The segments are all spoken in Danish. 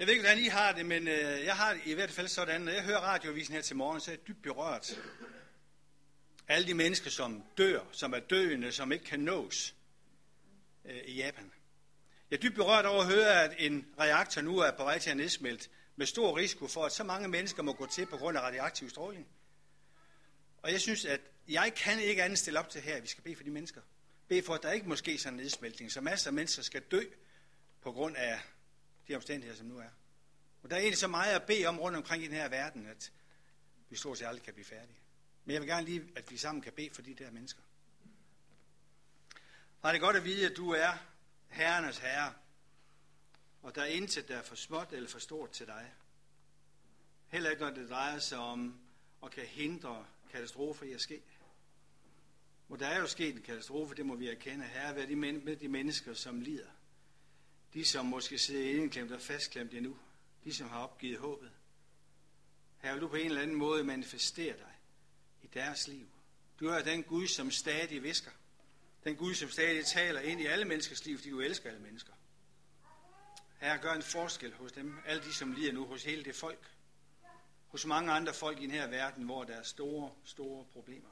Jeg ved ikke, hvordan I har det, men øh, jeg har det i hvert fald sådan, når jeg hører radioavisen her til morgen, så er jeg dybt berørt. Alle de mennesker, som dør, som er døende, som ikke kan nås øh, i Japan. Jeg er dybt berørt over at høre, at en reaktor nu er på vej til at nedsmelte med stor risiko for, at så mange mennesker må gå til på grund af radioaktiv stråling. Og jeg synes, at jeg kan ikke andet stille op til her, at vi skal bede for de mennesker. Bede for, at der ikke må ske sådan en nedsmeltning, så masser af mennesker skal dø på grund af de omstændigheder, som nu er. Og der er egentlig så meget at bede om rundt omkring i den her verden, at vi stort set aldrig kan blive færdige. Men jeg vil gerne lige, at vi sammen kan bede for de der mennesker. Har det godt at vide, at du er herrenes herre, og der er intet, der er for småt eller for stort til dig. Heller ikke, når det drejer sig om at kan hindre katastrofer i at ske. Og der er jo sket en katastrofe, det må vi erkende. Herre, vær de, med de mennesker, som lider. De, som måske sidder indklemt og fastklemt endnu. De, som har opgivet håbet. Her vil du på en eller anden måde manifestere dig i deres liv. Du er den Gud, som stadig visker. Den Gud, som stadig taler ind i alle menneskers liv, fordi du elsker alle mennesker. Her gør en forskel hos dem, alle de, som lider nu, hos hele det folk. Hos mange andre folk i den her verden, hvor der er store, store problemer.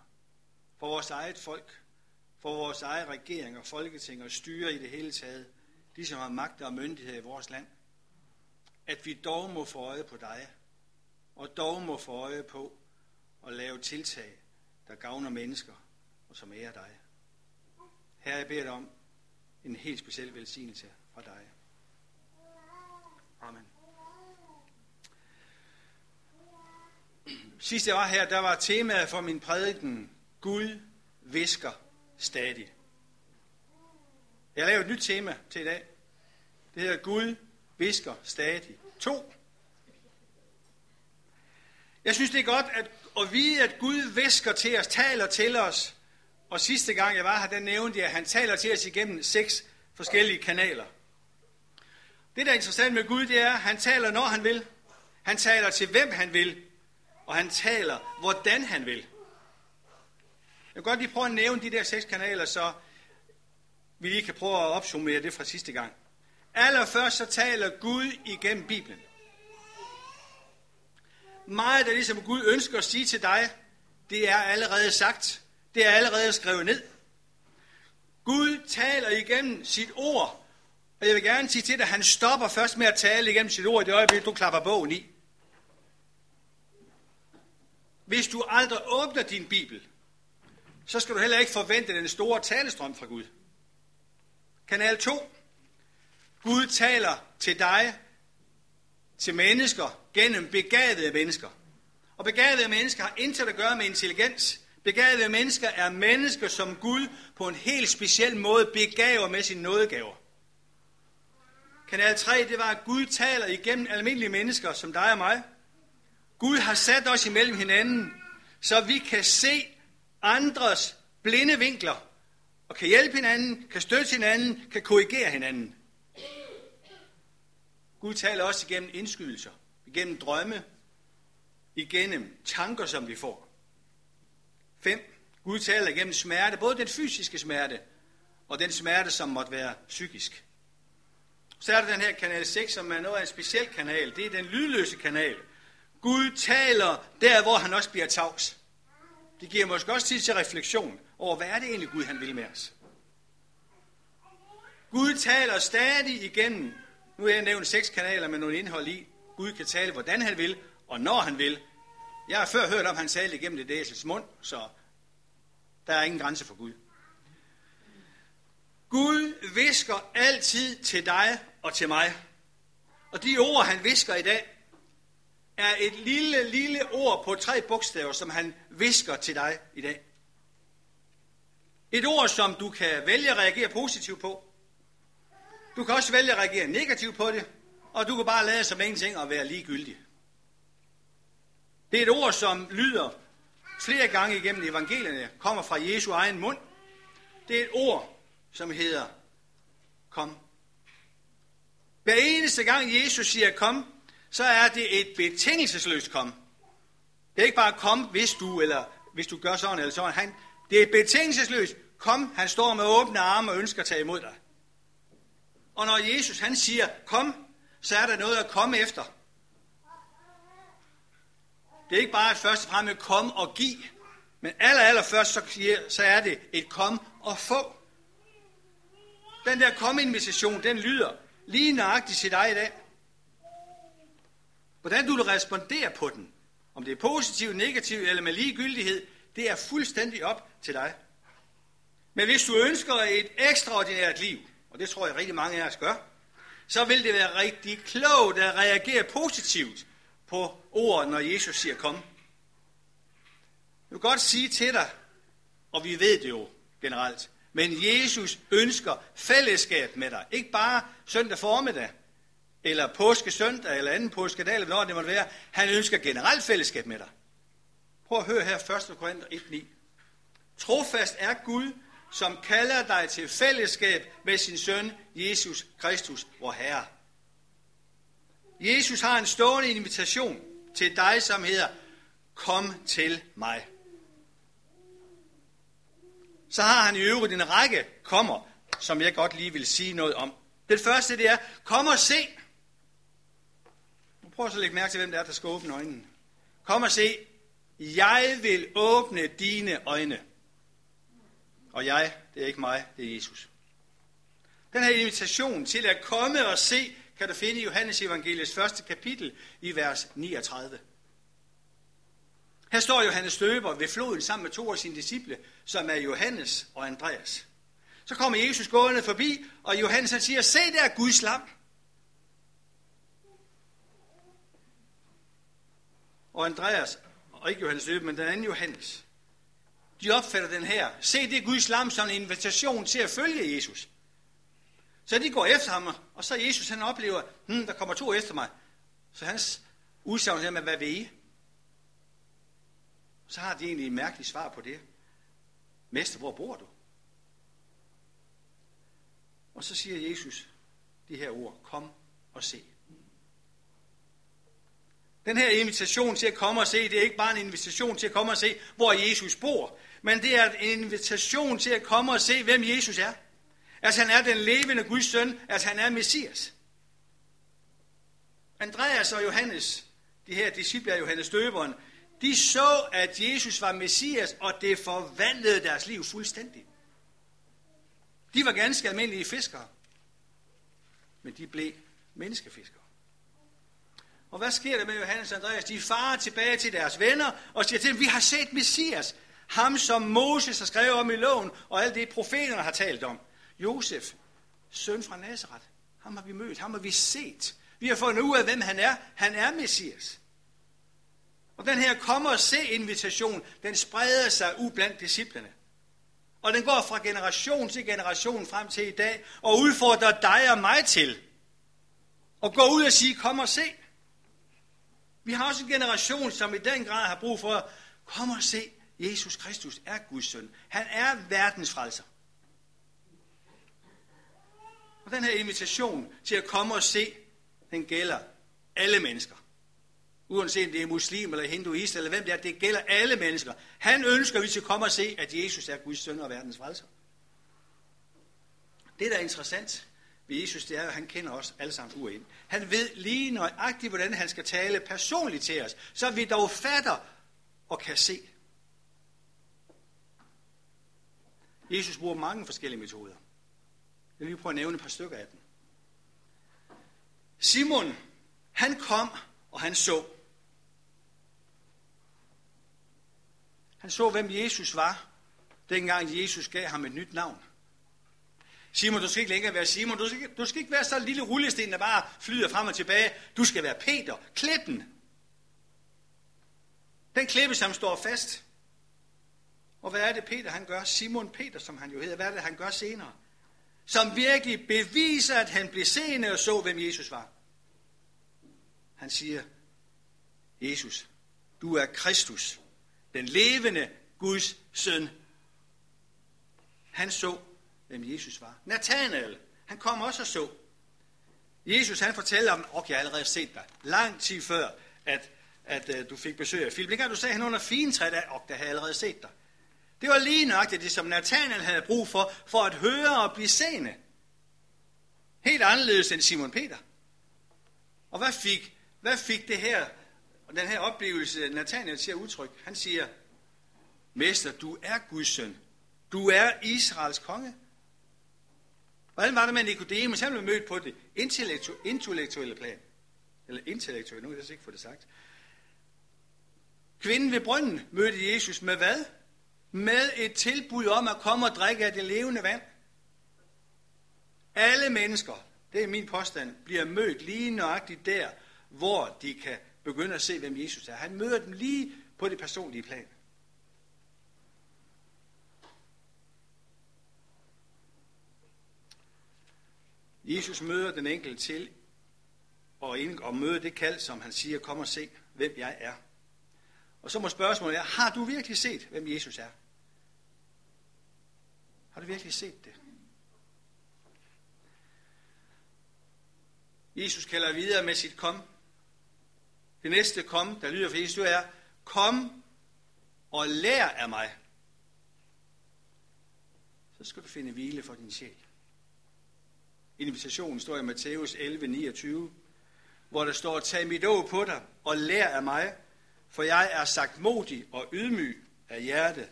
For vores eget folk, for vores egen regering og folketing og styre i det hele taget, de som har magt og myndighed i vores land, at vi dog må få øje på dig, og dog må få øje på at lave tiltag, der gavner mennesker og som ærer dig. Her jeg beder dig om en helt speciel velsignelse fra dig. Amen. Sidst jeg var her, der var temaet for min prædiken, Gud visker stadig. Jeg laver et nyt tema til i dag. Det hedder Gud visker stadig. To. Jeg synes, det er godt at, at vide, at Gud visker til os, taler til os. Og sidste gang jeg var her, der nævnte jeg, at han taler til os igennem seks forskellige kanaler. Det, der er interessant med Gud, det er, at han taler, når han vil. Han taler til hvem han vil. Og han taler, hvordan han vil. Jeg vil godt lige prøve at nævne de der seks kanaler, så vi lige kan prøve at opsummere det fra sidste gang. Allerførst så taler Gud igennem Bibelen. Meget af det, som Gud ønsker at sige til dig, det er allerede sagt. Det er allerede skrevet ned. Gud taler igennem sit ord, og jeg vil gerne sige til dig, at han stopper først med at tale igennem sit ord i det øjeblik, du klapper bogen i. Hvis du aldrig åbner din bibel, så skal du heller ikke forvente den store talestrøm fra Gud. Kanal 2. Gud taler til dig, til mennesker, gennem begavede mennesker. Og begavede mennesker har intet at gøre med intelligens. Begavede mennesker er mennesker, som Gud på en helt speciel måde begaver med sine nådegaver. Kanal 3, det var, at Gud taler igennem almindelige mennesker, som dig og mig. Gud har sat os imellem hinanden, så vi kan se andres blinde vinkler, og kan hjælpe hinanden, kan støtte hinanden, kan korrigere hinanden. Gud taler også igennem indskydelser, igennem drømme, igennem tanker, som vi får. 5. Gud taler igennem smerte, både den fysiske smerte og den smerte, som måtte være psykisk. Så er der den her kanal 6, som er noget af en speciel kanal. Det er den lydløse kanal. Gud taler der, hvor han også bliver tavs. Det giver måske også tid til refleksion over, hvad er det egentlig Gud han vil med os. Gud taler stadig igennem, nu har jeg nævnt seks kanaler med nogle indhold i. Gud kan tale, hvordan han vil, og når han vil. Jeg har før hørt om, at han talte igennem det æsels mund, så der er ingen grænse for Gud. Gud visker altid til dig og til mig. Og de ord, han visker i dag, er et lille, lille ord på tre bogstaver, som han visker til dig i dag. Et ord, som du kan vælge at reagere positivt på. Du kan også vælge at reagere negativt på det, og du kan bare lade som ingenting og være ligegyldig. Det er et ord, som lyder flere gange igennem evangelierne, kommer fra Jesu egen mund. Det er et ord, som hedder kom. Hver eneste gang Jesus siger kom, så er det et betingelsesløst kom. Det er ikke bare kom, hvis du, eller hvis du gør sådan eller sådan. Han, det er betingelsesløst kom. Han står med åbne arme og ønsker at tage imod dig. Og når Jesus han siger kom, så er der noget at komme efter. Det er ikke bare et først og fremmest kom og give, men aller, aller først, så, så er det et kom og få. Den der kom-invitation, den lyder lige nøjagtigt til dig i dag. Hvordan du vil respondere på den, om det er positivt, negativt eller med ligegyldighed, det er fuldstændig op til dig. Men hvis du ønsker et ekstraordinært liv, og det tror jeg rigtig mange af os gør, så vil det være rigtig klogt at reagere positivt på ordet, når Jesus siger kom. Jeg vil godt sige til dig, og vi ved det jo generelt, men Jesus ønsker fællesskab med dig. Ikke bare søndag formiddag, eller påske søndag, eller anden påskedag, eller hvornår det måtte være. Han ønsker generelt fællesskab med dig. Prøv at høre her 1. Korinther 1.9. Trofast er Gud, som kalder dig til fællesskab med sin søn, Jesus Kristus, vor Herre. Jesus har en stående invitation til dig, som hedder, kom til mig. Så har han i øvrigt en række kommer, som jeg godt lige vil sige noget om. Den første det er, kom og se. Nu prøv så at lægge mærke til, hvem det er, der skal åbne øjnene. Kom og se. Jeg vil åbne dine øjne. Og jeg, det er ikke mig, det er Jesus. Den her invitation til at komme og se, kan du finde i Johannes evangeliets første kapitel i vers 39. Her står Johannes Støber ved floden sammen med to af sine disciple, som er Johannes og Andreas. Så kommer Jesus gående forbi, og Johannes han siger, se der Guds lam. Og Andreas, og ikke Johannes Løbe, men den anden Johannes, de opfatter den her, se det Guds lam som en invitation til at følge Jesus. Så de går efter ham, og så Jesus han oplever, hm, der kommer to efter mig. Så hans udsagn her med, hvad vil I? Så har de egentlig et mærkeligt svar på det. Mester, hvor bor du? Og så siger Jesus de her ord, kom og se. Den her invitation til at komme og se, det er ikke bare en invitation til at komme og se, hvor Jesus bor, men det er en invitation til at komme og se, hvem Jesus er. At han er den levende Guds søn, at han er Messias. Andreas og Johannes, de her disciple af Johannes Døberen, de så, at Jesus var Messias, og det forvandlede deres liv fuldstændig. De var ganske almindelige fiskere, men de blev menneskefiskere. Og hvad sker der med Johannes og Andreas? De farer tilbage til deres venner og siger til dem, vi har set Messias, ham som Moses har skrevet om i loven, og alt det profeterne har talt om. Josef, søn fra Nazareth, ham har vi mødt, ham har vi set. Vi har fundet ud af, hvem han er. Han er Messias. Og den her kommer og se invitation, den spreder sig ud blandt disciplene. Og den går fra generation til generation frem til i dag, og udfordrer dig og mig til at gå ud og sige, kom og se. Vi har også en generation, som i den grad har brug for, kom og se, Jesus Kristus er Guds søn. Han er verdens frelser. Og den her invitation til at komme og se, den gælder alle mennesker. Uanset om det er muslim eller hinduist eller hvem det er, det gælder alle mennesker. Han ønsker, at vi skal komme og se, at Jesus er Guds søn og verdens frelser. Det, der er interessant ved Jesus, det er, at han kender os alle sammen urind. Han ved lige nøjagtigt, hvordan han skal tale personligt til os, så vi dog fatter og kan se. Jesus bruger mange forskellige metoder. Jeg vil lige prøve at nævne et par stykker af dem. Simon, han kom, og han så. Han så, hvem Jesus var, dengang Jesus gav ham et nyt navn. Simon, du skal ikke længere være Simon. Du skal, du skal ikke være så lille rullesten, der bare flyder frem og tilbage. Du skal være Peter, klippen. Den klippe, som står fast. Og hvad er det, Peter han gør? Simon Peter, som han jo hedder. Hvad er det, han gør senere? Som virkelig beviser, at han blev seende og så, hvem Jesus var. Han siger, Jesus, du er Kristus, den levende Guds søn. Han så, hvem Jesus var. Nathanael, han kom også og så. Jesus han fortæller om, okay, jeg har allerede set dig, lang tid før, at, at uh, du fik besøg af Philip. Dengang du sagde, han under fintræet af, og der har jeg allerede set dig. Det var lige nøjagtigt det, som Nathanael havde brug for, for at høre og blive seende. Helt anderledes end Simon Peter. Og hvad fik, hvad fik det her, den her oplevelse, Nathanael siger udtryk? Han siger, Mester, du er Guds søn. Du er Israels konge. Hvordan var det med Nikodemus? Han blev mødt på det intellektu- intellektuelle plan. Eller intellektuelle, nu kan jeg ikke få det sagt. Kvinden ved brønden mødte Jesus med hvad? Med et tilbud om at komme og drikke af det levende vand. Alle mennesker, det er min påstand, bliver mødt lige nøjagtigt der, hvor de kan begynde at se, hvem Jesus er. Han møder dem lige på det personlige plan. Jesus møder den enkelte til og, ind, og møder det kald, som han siger, kom og se, hvem jeg er. Og så må spørgsmålet være, har du virkelig set, hvem Jesus er? Har du virkelig set det? Jesus kalder videre med sit kom. Det næste kom, der lyder for Jesus, er, kom og lær af mig. Så skal du finde hvile for din sjæl. Invitationen står i Matthæus 11, 29, hvor der står, tag mit å på dig og lær af mig, for jeg er sagt modig og ydmyg af hjerte.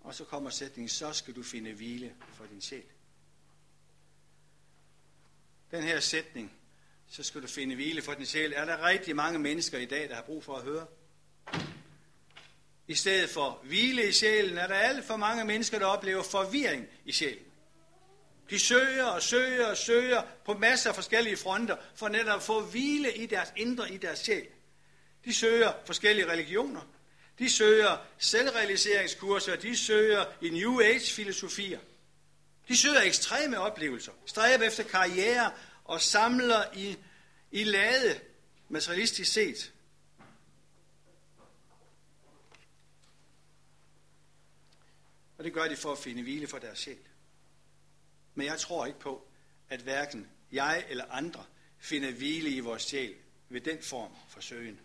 Og så kommer sætningen, så skal du finde hvile for din sjæl. Den her sætning, så skal du finde hvile for din sjæl, er der rigtig mange mennesker i dag, der har brug for at høre. I stedet for hvile i sjælen, er der alt for mange mennesker, der oplever forvirring i sjælen. De søger og søger og søger på masser af forskellige fronter, for netop at få hvile i deres indre, i deres sjæl. De søger forskellige religioner. De søger selvrealiseringskurser. De søger i New Age-filosofier. De søger ekstreme oplevelser, stræber efter karriere og samler i, i lade, materialistisk set. Og det gør de for at finde hvile for deres sjæl. Men jeg tror ikke på, at hverken jeg eller andre finder hvile i vores sjæl ved den form for søgen.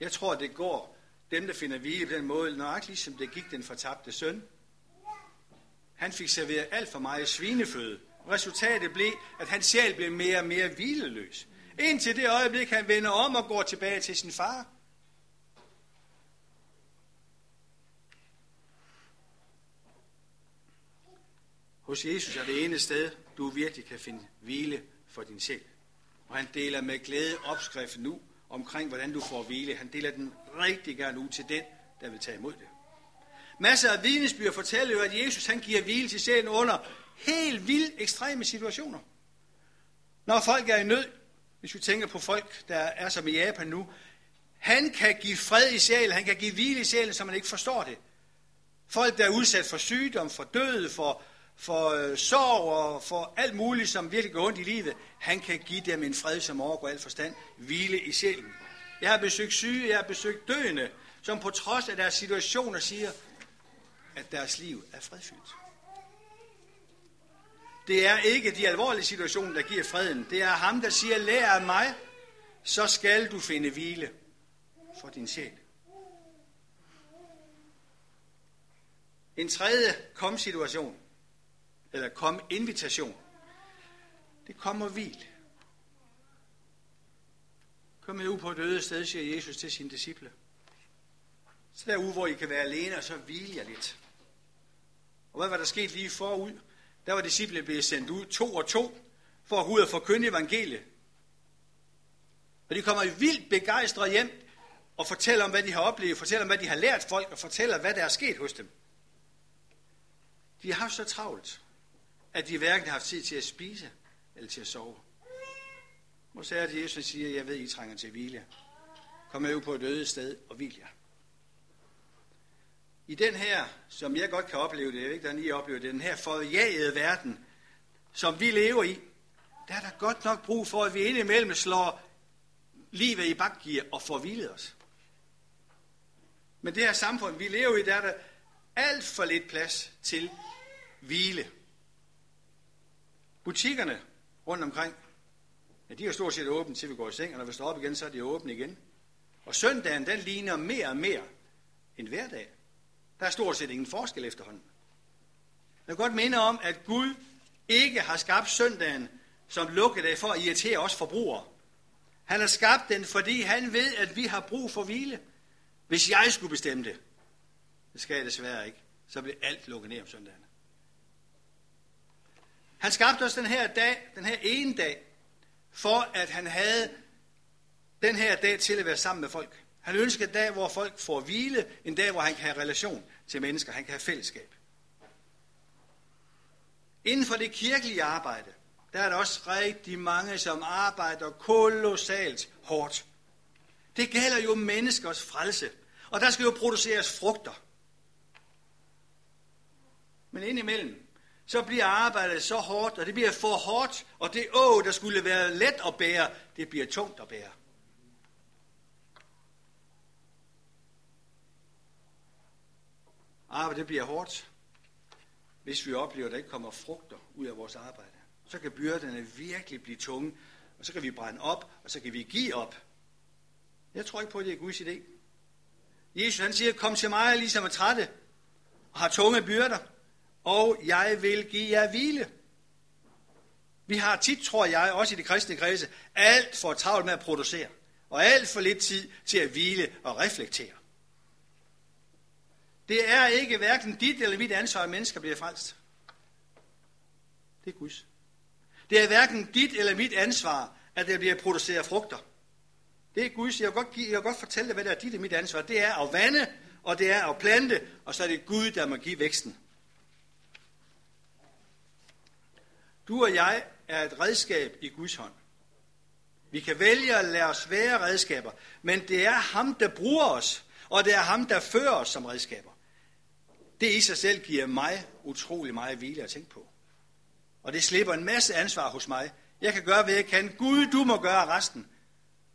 Jeg tror, det går dem, der finder hvile på den måde, nøjagtigt ligesom det gik den fortabte søn. Han fik serveret alt for meget svineføde. Resultatet blev, at hans sjæl blev mere og mere hvileløs. Indtil det øjeblik, han vender om og går tilbage til sin far. Hos Jesus er det ene sted, du virkelig kan finde hvile for din sjæl. Og han deler med glæde opskriften nu omkring, hvordan du får hvile. Han deler den rigtig gerne ud til den, der vil tage imod det. Masser af vidnesbyrd fortæller jo, at Jesus han giver hvile til sjælen under helt vildt ekstreme situationer. Når folk er i nød, hvis vi tænker på folk, der er som i Japan nu, han kan give fred i sjælen, han kan give hvile i sjælen, så man ikke forstår det. Folk, der er udsat for sygdom, for død, for, for øh, sorg og for alt muligt, som virkelig går ondt i livet, han kan give dem en fred, som overgår al forstand, hvile i sjælen. Jeg har besøgt syge, jeg har besøgt døende, som på trods af deres situationer siger, at deres liv er fredfyldt. Det er ikke de alvorlige situationer, der giver freden. Det er ham, der siger, lær af mig, så skal du finde hvile for din sjæl. En tredje kom-situation, eller kom-invitation, det kommer hvil. Kom med ud på et øde sted, siger Jesus til sine disciple. Så derude, hvor I kan være alene, og så hvile jer lidt. Og hvad var der sket lige forud? Der var disciplene blevet sendt ud to og to, for at gå ud og forkynde evangeliet. Og de kommer vildt begejstret hjem og fortæller om, hvad de har oplevet, fortæller om, hvad de har lært folk, og fortæller, hvad der er sket hos dem. De har haft så travlt, at de hverken har haft tid til at spise eller til at sove. Og så er det, Jesus siger, jeg ved, I trænger til hvile. Kom med ud på et øde sted og hvil jer. I den her, som jeg godt kan opleve det, jeg ved ikke, hvordan I oplever det, den her forjagede verden, som vi lever i, der er der godt nok brug for, at vi indimellem slår livet i bakgear og får hvilet os. Men det her samfund, vi lever i, der er der alt for lidt plads til hvile. Butikkerne rundt omkring, ja, de er stort set åbne til vi går i seng, og når vi står op igen, så er de åbne igen. Og søndagen, den ligner mere og mere en hverdag. Der er stort set ingen forskel efterhånden. Jeg vil godt minde om, at Gud ikke har skabt søndagen som lukkedag for at irritere os forbrugere. Han har skabt den, fordi han ved, at vi har brug for hvile. Hvis jeg skulle bestemme det, det skal jeg desværre ikke, så bliver alt lukket ned om søndagen. Han skabte os den her dag, den her ene dag, for at han havde den her dag til at være sammen med folk. Han ønsker en dag, hvor folk får hvile, en dag, hvor han kan have relation til mennesker, han kan have fællesskab. Inden for det kirkelige arbejde, der er der også rigtig mange, som arbejder kolossalt hårdt. Det gælder jo menneskers frelse, og der skal jo produceres frugter. Men indimellem, så bliver arbejdet så hårdt, og det bliver for hårdt, og det å, der skulle være let at bære, det bliver tungt at bære. Arbejde det bliver hårdt, hvis vi oplever, at der ikke kommer frugter ud af vores arbejde. Så kan byrderne virkelig blive tunge, og så kan vi brænde op, og så kan vi give op. Jeg tror ikke på, at det er Guds idé. Jesus han siger, kom til mig, ligesom er trætte, og har tunge byrder, og jeg vil give jer hvile. Vi har tit, tror jeg, også i de kristne kredse, alt for travlt med at producere, og alt for lidt tid til at hvile og reflektere. Det er ikke hverken dit eller mit ansvar, at mennesker bliver frelst. Det er Guds. Det er hverken dit eller mit ansvar, at der bliver produceret frugter. Det er Guds. Jeg vil godt, give, jeg vil godt fortælle dig, hvad der er dit og mit ansvar. Det er at vande, og det er at plante, og så er det Gud, der må give væksten. Du og jeg er et redskab i Guds hånd. Vi kan vælge at lade os være redskaber, men det er ham, der bruger os, og det er ham, der fører os som redskaber. Det i sig selv giver mig utrolig meget hvile at tænke på. Og det slipper en masse ansvar hos mig. Jeg kan gøre, hvad jeg kan. Gud, du må gøre resten.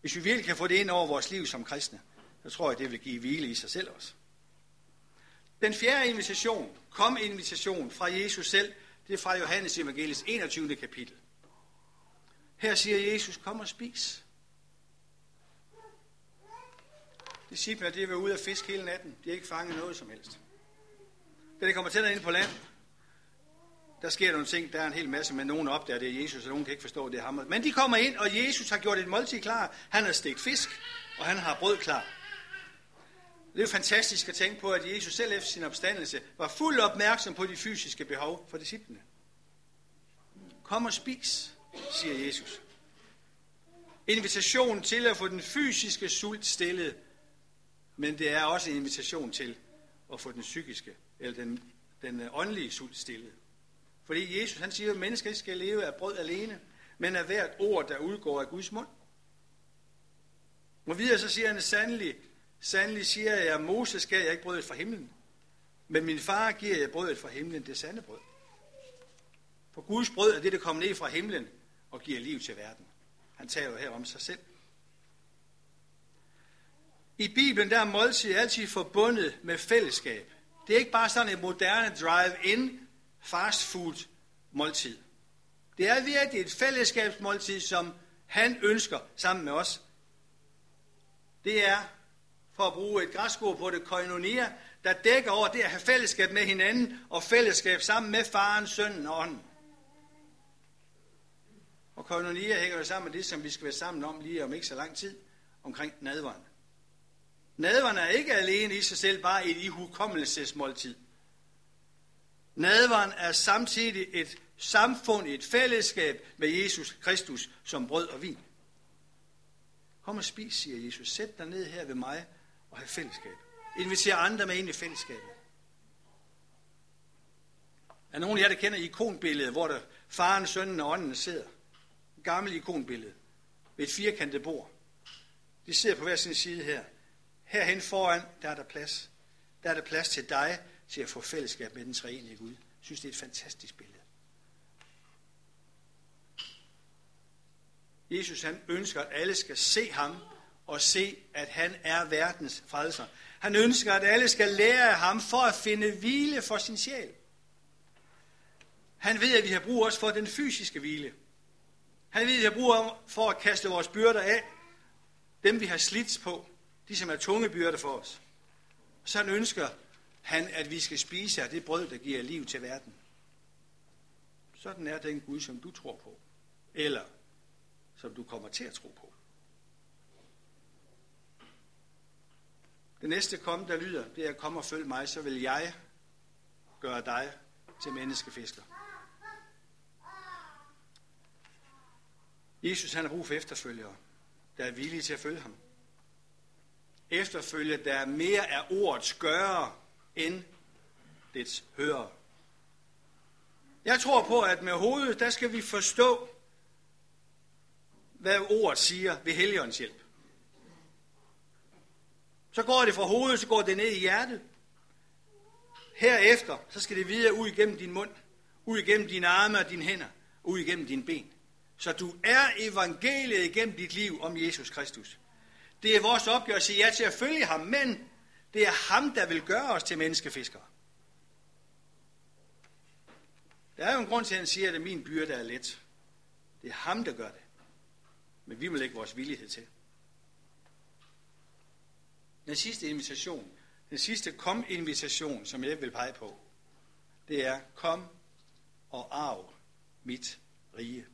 Hvis vi virkelig kan få det ind over vores liv som kristne, så tror jeg, det vil give hvile i sig selv også. Den fjerde invitation, kom invitation fra Jesus selv, det er fra Johannes Evangelis 21. kapitel. Her siger Jesus, kom og spis. Disciplerne, de har været ude at fiske hele natten. De har ikke fanget noget som helst. Da de kommer tættere ind på land, der sker nogle ting, der er en hel masse, men nogen opdager, det er Jesus, og nogen kan ikke forstå, det er ham. Men de kommer ind, og Jesus har gjort et måltid klar. Han har stegt fisk, og han har brød klar. Det er jo fantastisk at tænke på, at Jesus selv efter sin opstandelse var fuldt opmærksom på de fysiske behov for disciplene. Kom og spis, siger Jesus. Invitation til at få den fysiske sult stillet, men det er også en invitation til at få den psykiske, eller den, den åndelige sult stillet. Fordi Jesus han siger, at mennesker ikke skal leve af brød alene, men af hvert ord, der udgår af Guds mund. Og videre så siger han sandelig, sandelig siger jeg, at Moses gav jeg ikke brødet fra himlen, men min far giver jeg brødet fra himlen, det sande brød. For Guds brød er det, der kommer ned fra himlen og giver liv til verden. Han taler jo her om sig selv. I Bibelen der er måltid altid forbundet med fællesskab. Det er ikke bare sådan et moderne drive-in fast food måltid. Det er virkelig et fællesskabsmåltid, som han ønsker sammen med os. Det er, for at bruge et græsord på det, koinonia, der dækker over det at have fællesskab med hinanden og fællesskab sammen med faren, sønnen og ånden. Og koinonia hænger jo sammen med det, som vi skal være sammen om lige om ikke så lang tid, omkring nadveren. Nadveren er ikke alene i sig selv bare et ihukommelsesmåltid. Nadveren er samtidig et samfund, et fællesskab med Jesus Kristus som brød og vin. Kom og spis, siger Jesus. Sæt dig ned her ved mig og have fællesskab. Inviter andre med ind i fællesskabet. Er nogen af jer, der kender ikonbilledet, hvor der faren, sønnen og ånden sidder? Et gammelt ikonbillede ved et firkantet bord. De sidder på hver sin side her. Herhen foran, der er der plads. Der er der plads til dig, til at få fællesskab med den treenige Gud. Jeg synes, det er et fantastisk billede. Jesus han ønsker, at alle skal se ham og se, at han er verdens frelser. Han ønsker, at alle skal lære af ham for at finde hvile for sin sjæl. Han ved, at vi har brug også for den fysiske hvile. Han ved, at vi har brug for at kaste vores byrder af. Dem, vi har slidt på. De, som er tunge byrder for os. Så han ønsker, han, at vi skal spise af det brød, der giver liv til verden. Sådan er den Gud, som du tror på. eller som du kommer til at tro på. Det næste kom, der lyder, det er, kom og følg mig, så vil jeg gøre dig til menneskefisker. Jesus han har brug for efterfølgere, der er villige til at følge ham. Efterfølge, der er mere af ordets gøre end dets høre. Jeg tror på, at med hovedet, der skal vi forstå, hvad ordet siger ved Helligåndens hjælp. Så går det fra hovedet, så går det ned i hjertet. Herefter, så skal det videre ud igennem din mund, ud igennem dine arme og dine hænder, ud igennem dine ben. Så du er evangeliet igennem dit liv om Jesus Kristus. Det er vores opgave at sige ja til at følge ham, men det er ham, der vil gøre os til menneskefiskere. Der er jo en grund til, at han siger, at min byrde er let. Det er ham, der gør det. Men vi må lægge vores villighed til. Den sidste invitation, den sidste kom-invitation, som jeg vil pege på, det er, kom og arv mit rige.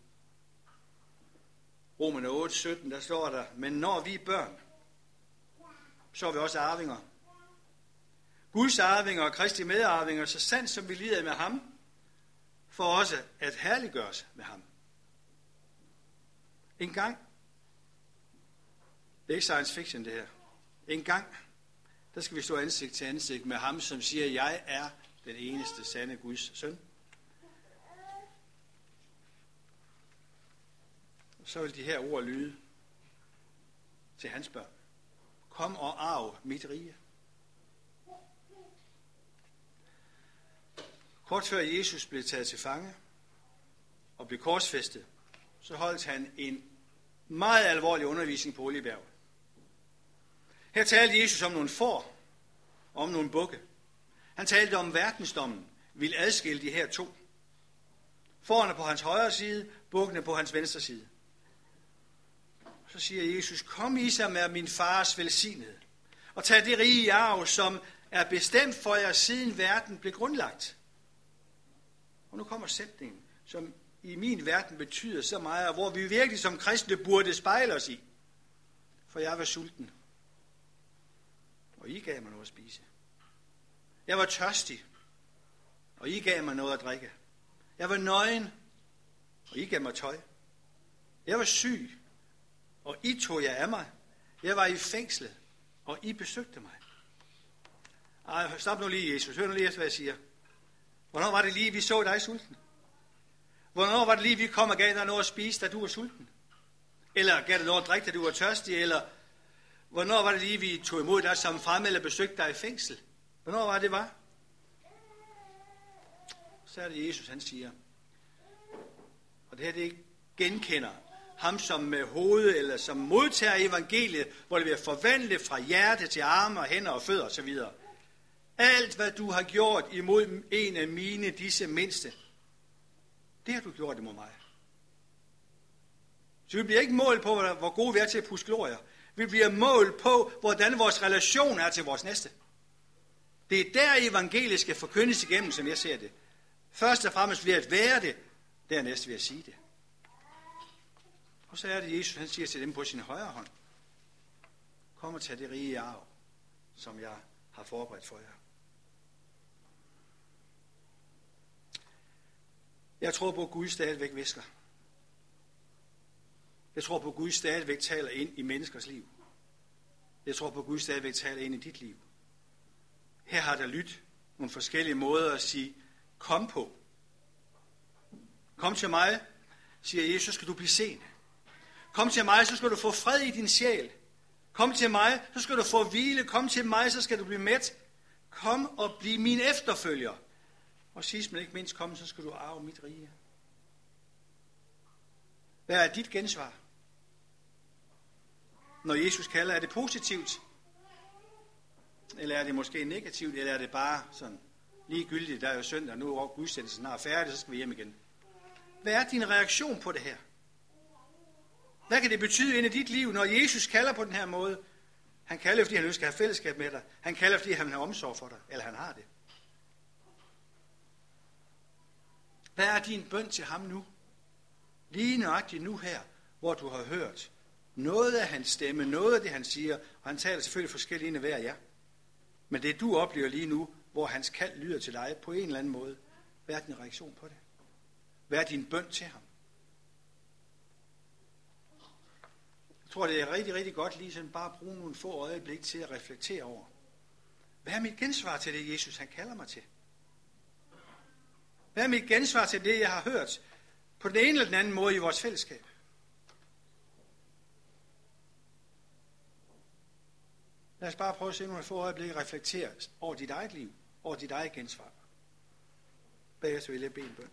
Romerne 8, 17, der står der, men når vi er børn, så er vi også arvinger. Guds arvinger og Kristi medarvinger, så sandt som vi lider med ham, for også at herliggøres med ham. En gang, det er ikke science fiction det her, en gang, der skal vi stå ansigt til ansigt med ham, som siger, jeg er den eneste sande Guds søn. Så vil de her ord lyde til hans børn. Kom og arv mit rige. Kort før Jesus blev taget til fange og blev korsfæstet, så holdt han en meget alvorlig undervisning på Oliebjerg. Her talte Jesus om nogle får, om nogle bukke. Han talte om verdensdommen vil adskille de her to. Forerne på hans højre side, bukkene på hans venstre side. Så siger Jesus, kom i sig med min fars velsignede, og tag det rige arv, som er bestemt for jer, siden verden blev grundlagt. Og nu kommer sætningen, som i min verden betyder så meget, og hvor vi virkelig som kristne burde spejle os i. For jeg var sulten, og I gav mig noget at spise. Jeg var tørstig, og I gav mig noget at drikke. Jeg var nøgen, og I gav mig tøj. Jeg var syg, og I tog jer af mig. Jeg var i fængslet, og I besøgte mig. Ej, stop nu lige, Jesus. Hør nu lige efter, hvad jeg siger. Hvornår var det lige, vi så dig sulten? Hvornår var det lige, vi kom og gav dig noget at spise, da du var sulten? Eller gav dig noget at drikke, da du var tørstig? Eller hvornår var det lige, vi tog imod dig som fremme eller besøgte dig i fængsel? Hvornår var det, var? Så er det Jesus, han siger. Og det her, det genkender ham som med hovedet, eller som modtager evangeliet, hvor det bliver forvandlet fra hjerte til arme og hænder og fødder osv. Alt, hvad du har gjort imod en af mine, disse mindste, det har du gjort imod mig. Så vi bliver ikke målt på, hvor gode vi er til at puske glorier. Vi bliver målt på, hvordan vores relation er til vores næste. Det er der evangeliet skal forkyndes igennem, som jeg ser det. Først og fremmest ved at være det, dernæst ved at sige det. Og så er det Jesus, han siger til dem på sin højre hånd. Kom og tag det rige arv, som jeg har forberedt for jer. Jeg tror på, at Gud stadigvæk visker. Jeg tror på, at Gud stadigvæk taler ind i menneskers liv. Jeg tror på, at Gud stadigvæk taler ind i dit liv. Her har der lyttet nogle forskellige måder at sige, kom på. Kom til mig, siger Jesus, så skal du blive sen. Kom til mig, så skal du få fred i din sjæl. Kom til mig, så skal du få hvile. Kom til mig, så skal du blive mæt. Kom og bliv min efterfølger. Og sidst men ikke mindst, kom, så skal du arve mit rige. Hvad er dit gensvar? Når Jesus kalder, er det positivt? Eller er det måske negativt? Eller er det bare sådan ligegyldigt, der er jo søndag, nu er gudstjenesten snart færdig, så skal vi hjem igen. Hvad er din reaktion på det her? Hvad kan det betyde ind i dit liv, når Jesus kalder på den her måde? Han kalder, fordi han ønsker at have fællesskab med dig. Han kalder, fordi han har omsorg for dig. Eller han har det. Hvad er din bøn til ham nu? Lige nøjagtigt nu her, hvor du har hørt noget af hans stemme, noget af det, han siger, og han taler selvfølgelig forskelligt ind af hver jer. Men det du oplever lige nu, hvor hans kald lyder til dig på en eller anden måde, hvad er din reaktion på det? Hvad er din bøn til ham? Jeg tror, det er rigtig, rigtig godt lige sådan bare at bruge nogle få øjeblik til at reflektere over. Hvad er mit gensvar til det, Jesus han kalder mig til? Hvad er mit gensvar til det, jeg har hørt på den ene eller den anden måde i vores fællesskab? Lad os bare prøve at se nogle få øjeblikke reflektere over dit eget liv, over dit eget gensvar. Bagefter vil jeg bede en bøn.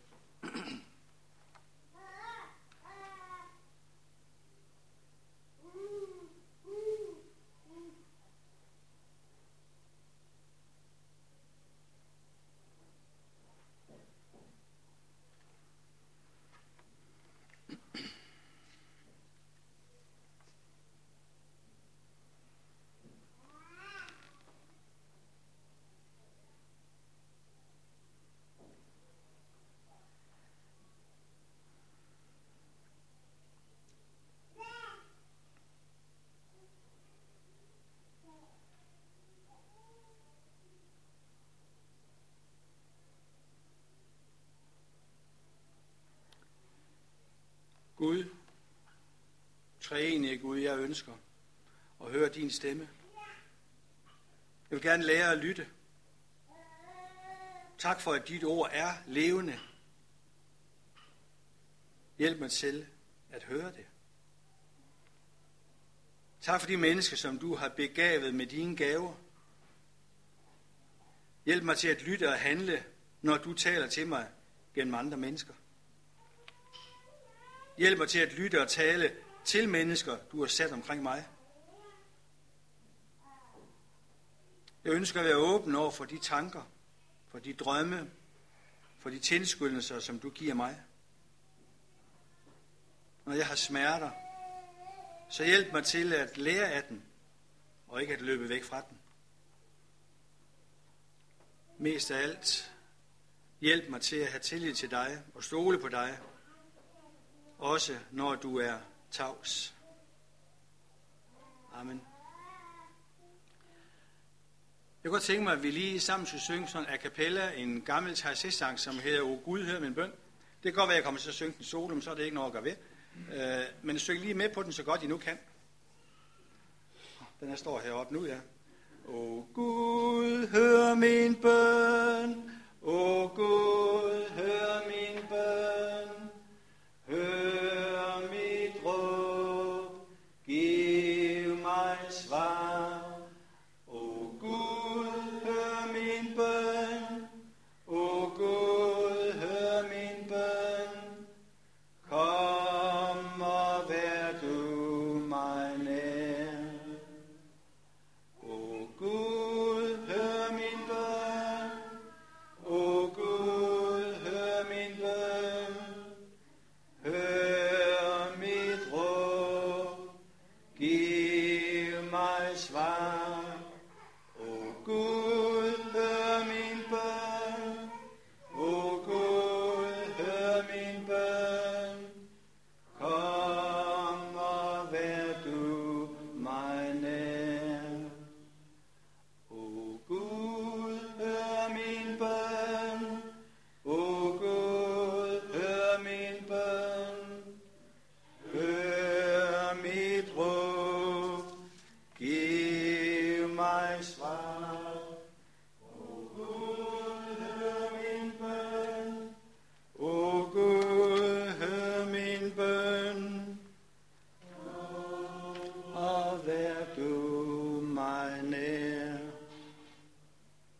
Gud, treenige Gud, jeg ønsker at høre din stemme. Jeg vil gerne lære at lytte. Tak for, at dit ord er levende. Hjælp mig selv at høre det. Tak for de mennesker, som du har begavet med dine gaver. Hjælp mig til at lytte og handle, når du taler til mig gennem andre mennesker. Hjælp mig til at lytte og tale til mennesker, du har sat omkring mig. Jeg ønsker at være åben over for de tanker, for de drømme, for de tilskyndelser, som du giver mig. Når jeg har smerter, så hjælp mig til at lære af den, og ikke at løbe væk fra den. Mest af alt, hjælp mig til at have tillid til dig og stole på dig, også når du er tavs. Amen. Jeg kunne godt tænke mig, at vi lige sammen skulle synge sådan a cappella en gammel sang som hedder O Gud, hør min bøn. Det kan godt være, at jeg kommer til at synge den solo, men så er det ikke noget at gøre ved. Øh, men syng lige med på den, så godt I nu kan. Den her står heroppe nu, ja. O Gud, hør min bøn. O Gud,